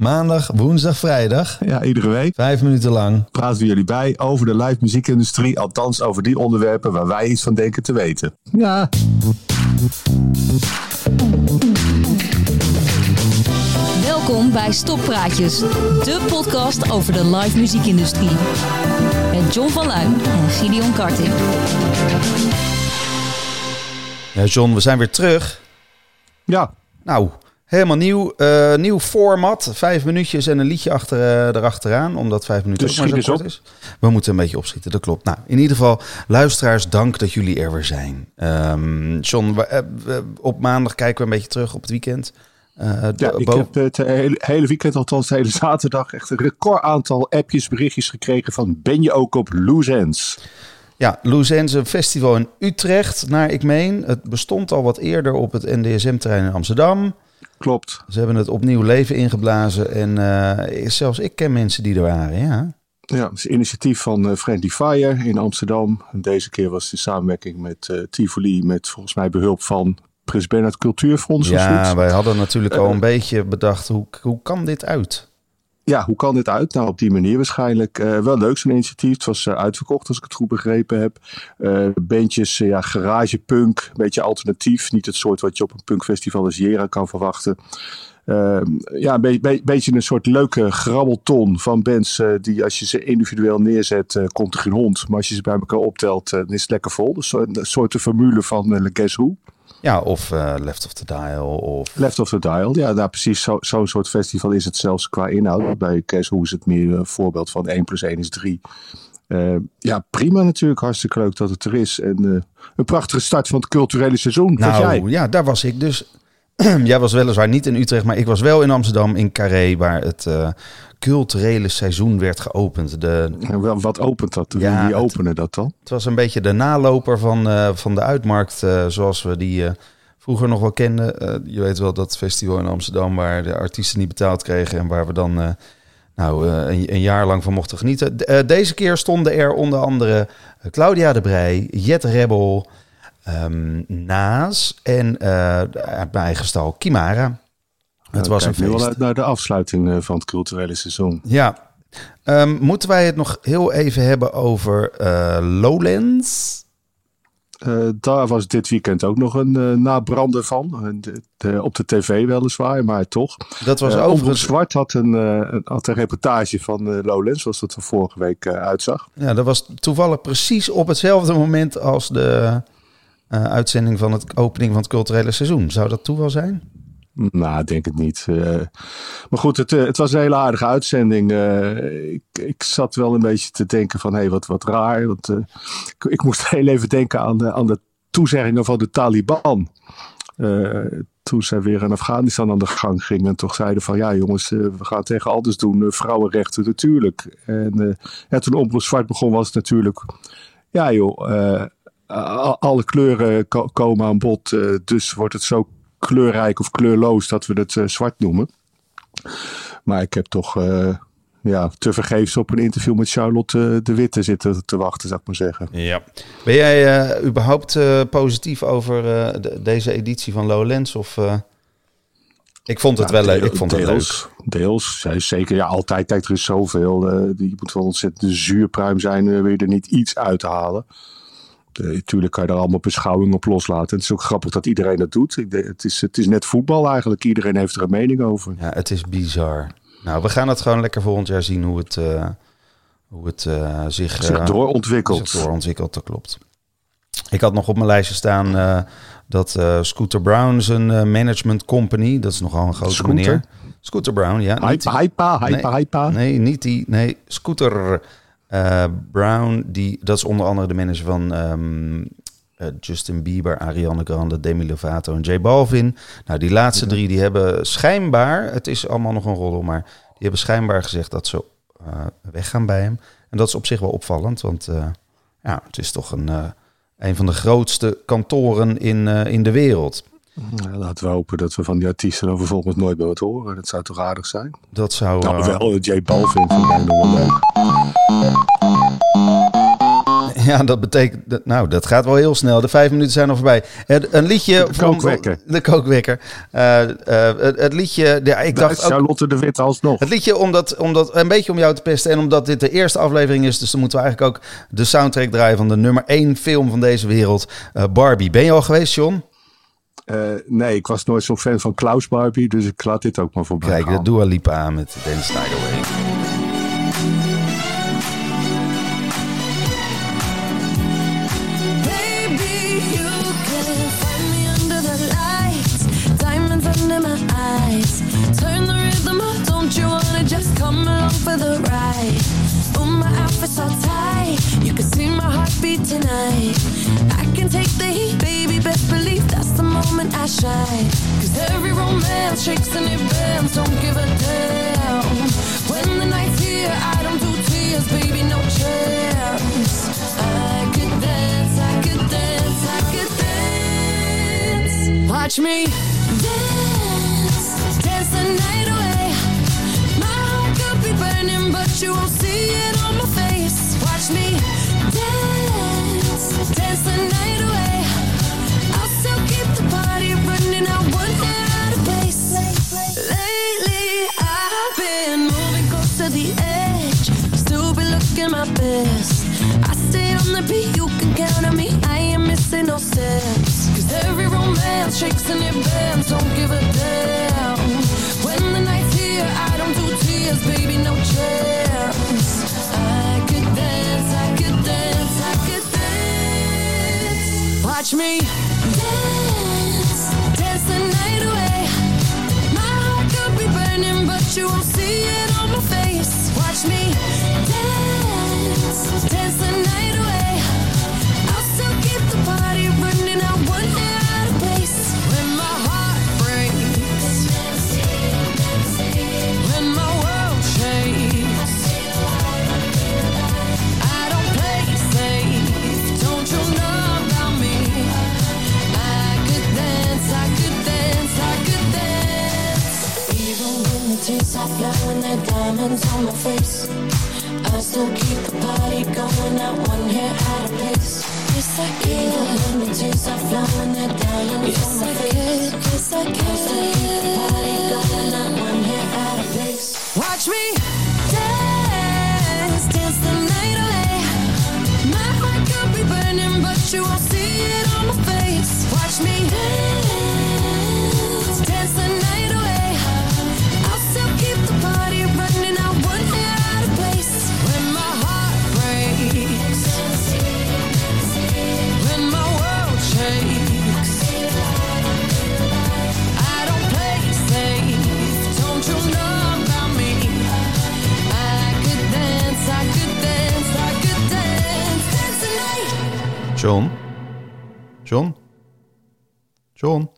Maandag, woensdag, vrijdag. Ja, iedere week. Vijf minuten lang. Praten we jullie bij over de live muziekindustrie. Althans, over die onderwerpen waar wij iets van denken te weten. Ja. Welkom bij Stoppraatjes, de podcast over de live muziekindustrie. Met John van Luijn en Gideon Karting. Ja, John, we zijn weer terug. Ja. Nou, helemaal nieuw. eh, nieuw format. Vijf minuutjes en een liedje achter, eh, erachteraan. Omdat vijf minuten Dus ook maar zo kort is. We moeten een beetje opschieten, dat klopt. Nou, in ieder geval, luisteraars, dank dat jullie er weer zijn. Ehm, John, we- eh, we- op maandag kijken we een beetje terug op het weekend. Eh, Ja, ik heb het hele, hele weekend, althans de hele zaterdag, echt een record aantal appjes, berichtjes gekregen van ben je ook op Loose Ends? Ja, Loose Ends, een festival in Utrecht, naar ik meen. Het bestond al wat eerder op het NDSM-terrein in Amsterdam. Klopt. Ze hebben het opnieuw leven ingeblazen. En eh, zelfs ik ken mensen die er waren, ja. Ja, het is een initiatief van eh, Friendly Fire in Amsterdam. En deze keer was het in samenwerking met eh, Tivoli, met volgens mij behulp van Prins Bernhard Cultuurfonds. Ja, wij hadden natuurlijk al een beetje bedacht, hoe, hoe kan dit uit? Ja, hoe kan dit uit? Nou, op die manier waarschijnlijk. Eh, wel leuk zo'n initiatief. Het was eh, uitverkocht, als ik het goed begrepen heb. Eh bandjes, ja, garagepunk, een beetje alternatief. Niet het soort wat je op een punkfestival als Jera kan verwachten. Eh, ja, een be- be- beetje een soort leuke grabbelton van bands die als je ze individueel neerzet, komt er geen hond. Maar als je ze bij elkaar optelt, dan is het lekker vol. Dus een soort de formule van uh, Guess Who. Ja, of eh, Left of the Dial, of... Left of the Dial, ja, nou, precies zo- zo'n soort festival is het zelfs qua inhoud. Bij Guess Who is het meer een voorbeeld van 1 plus 1 is 3. Eh, ja, prima natuurlijk. Hartstikke leuk dat het er is. En eh, een prachtige start van het culturele seizoen. Wat jij? Nou, ja, daar was ik dus. Jij was weliswaar niet in Utrecht, maar ik was wel in Amsterdam, in Carré, waar het culturele seizoen werd geopend. De, En wat opent dat? Wie, Ja, openen dat dan? Het was een beetje de naloper van, eh, van de uitmarkt, eh, zoals we die eh, vroeger nog wel kenden. Je weet wel dat festival in Amsterdam waar de artiesten niet betaald kregen en waar we dan nou, een, een jaar lang van mochten genieten. Deze keer stonden er onder andere Claudia de Brij, Jet Rebel, ehm, Naas en uit mijn eigen stal Kimara. Het Nou, was een kijk nu wel feest. uit naar de afsluiting eh, van het culturele seizoen. Ja. Ehm, moeten wij het nog heel even hebben over eh, Lowlands? Eh, daar was dit weekend ook nog een eh nabrander van. De- de- op de tv weliswaar, maar toch. Dat was Omroep overigens... Zwart had een, een, had een reportage van eh, Lowlands, zoals dat er vorige week eh, uitzag. Ja, dat was toevallig precies op hetzelfde moment als de eh, uitzending van het opening van het culturele seizoen. Zou dat toeval zijn? Nou, denk het niet. Eh, maar goed, het, eh, het was een hele aardige uitzending. Eh, ik, ik zat wel een beetje te denken van, hé, hey, wat, wat raar. Want, ik, moest heel even denken aan de, aan de toezeggingen van de Taliban. Toen zij weer in Afghanistan aan de gang gingen. En toch zeiden van, ja jongens, we gaan tegen alles doen. Vrouwenrechten natuurlijk. En ja, toen Omroep Zwart begon was het natuurlijk... Ja joh, alle kleuren ko- komen aan bod. dus wordt het zo kleurrijk of kleurloos dat we het eh, zwart noemen. Maar ik heb toch eh, ja, te vergeefs op een interview met Charlotte eh, de Witte zitten te wachten, zou ik maar zeggen. Ja. Ben jij überhaupt positief over de- deze editie van Lowlands? Of? Ik vond het Ja, wel leuk. Ik vond het leuk. deels, Deels, ja, zeker. Ja, altijd. Kijk, er is zoveel. die moet wel ontzettend zuurpruim zijn. wil je er niet iets uit halen. Natuurlijk kan je daar allemaal beschouwingen op loslaten. Het is ook grappig dat iedereen dat doet. Ik denk, het, is, het is net voetbal eigenlijk. Iedereen heeft er een mening over. Ja, het is bizar. Nou, we gaan het gewoon lekker volgend jaar zien hoe het, eh, hoe het eh, zich, Zich eh, doorontwikkelt. zich doorontwikkelt. Dat klopt. Ik had nog op mijn lijstje staan eh, dat eh, Scooter Brown zijn eh, management company, dat is nogal een grote Scooter? meneer. Scooter Brown, ja. Hypa, hypa, hypa. Nee, niet die. Nee, Scooter eh, Brown, die, dat is onder andere de manager van ehm, eh, Justin Bieber, Ariana Grande, Demi Lovato en J Balvin. Nou, die laatste drie, die hebben schijnbaar, het is allemaal nog een roddel, maar die hebben schijnbaar gezegd dat ze eh, weggaan bij hem. En dat is op zich wel opvallend, want ja, het is toch een, een van de grootste kantoren in, in de wereld. Ja, laten we hopen dat we van die artiesten dan vervolgens nooit meer wat horen. Dat zou toch aardig zijn? Dat zou... Nou, eh, wel, J Balvin vind ik nog wel leuk. Ja, dat betekent... dat- Nou, dat gaat wel heel snel. De vijf minuten zijn al voorbij. Een liedje... De van- kookwekker. De kookwekker. Eh, eh, het, het liedje... Ja, ik dacht ook... Charlotte de Wit alsnog. Het liedje omdat, omdat, een beetje om jou te pesten en omdat dit de eerste aflevering is. Dus dan moeten we eigenlijk ook de soundtrack draaien van de nummer één film van deze wereld. Barbie. Ben je al geweest, John? Eh, nee, ik was nooit zo'n fan van Klaus Barbie, dus ik laat dit ook maar voorbij Kijk, gaan. dat Dua Lipa aan met Dance Snyder Way. Baby, you can find me under the lights, diamonds under my eyes. Turn the rhythm up, don't you wanna just come along for the ride? Oh, my outfit's all tight, you can heartbeat tonight. I can take the heat, baby, best believe that's the moment I shine. Cause every romance shakes and it bends, don't give a damn. When the night's here, I don't do tears, baby, no chance. I could dance, I could dance, I could dance. Watch me dance, dance the night away. My heart could be burning, but you won't see my best. I stay on the beat, you can count on me. I ain't missing no steps. Cause every romance shakes and it bends. Don't give a damn. When the night's here, I don't do tears, baby, no chance. I could dance, I could dance, I could dance. Watch me dance, dance the night away. My heart could be burning, but you won't diamonds on my face. I still keep the party going, not one hair out of place. Yes, I can. Even tears are flowing, there diamonds on my face. Yes, I can. I still keep the party going, not one hair out of place. Watch me dance, dance the night away. My heart could be burning, but you won't see it on my face. Watch me dance, John? John? John?